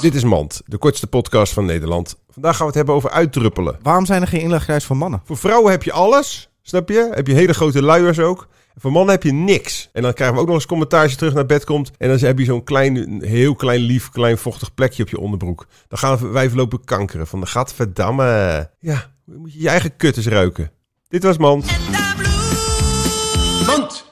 Dit is Mand, de kortste podcast van Nederland. Vandaag gaan we het hebben over uitdruppelen. Waarom zijn er geen inlegreis voor mannen? Voor vrouwen heb je alles, snap je? Heb je hele grote luiers ook. Voor mannen heb je niks. En dan krijgen we ook nog eens commentaar als je terug naar bed komt. En dan heb je zo'n klein, heel klein, lief, klein vochtig plekje op je onderbroek. Dan gaan wij verlopen kankeren van de gadverdamme. Ja, moet je je eigen kut eens ruiken. Dit was Mand. Mand.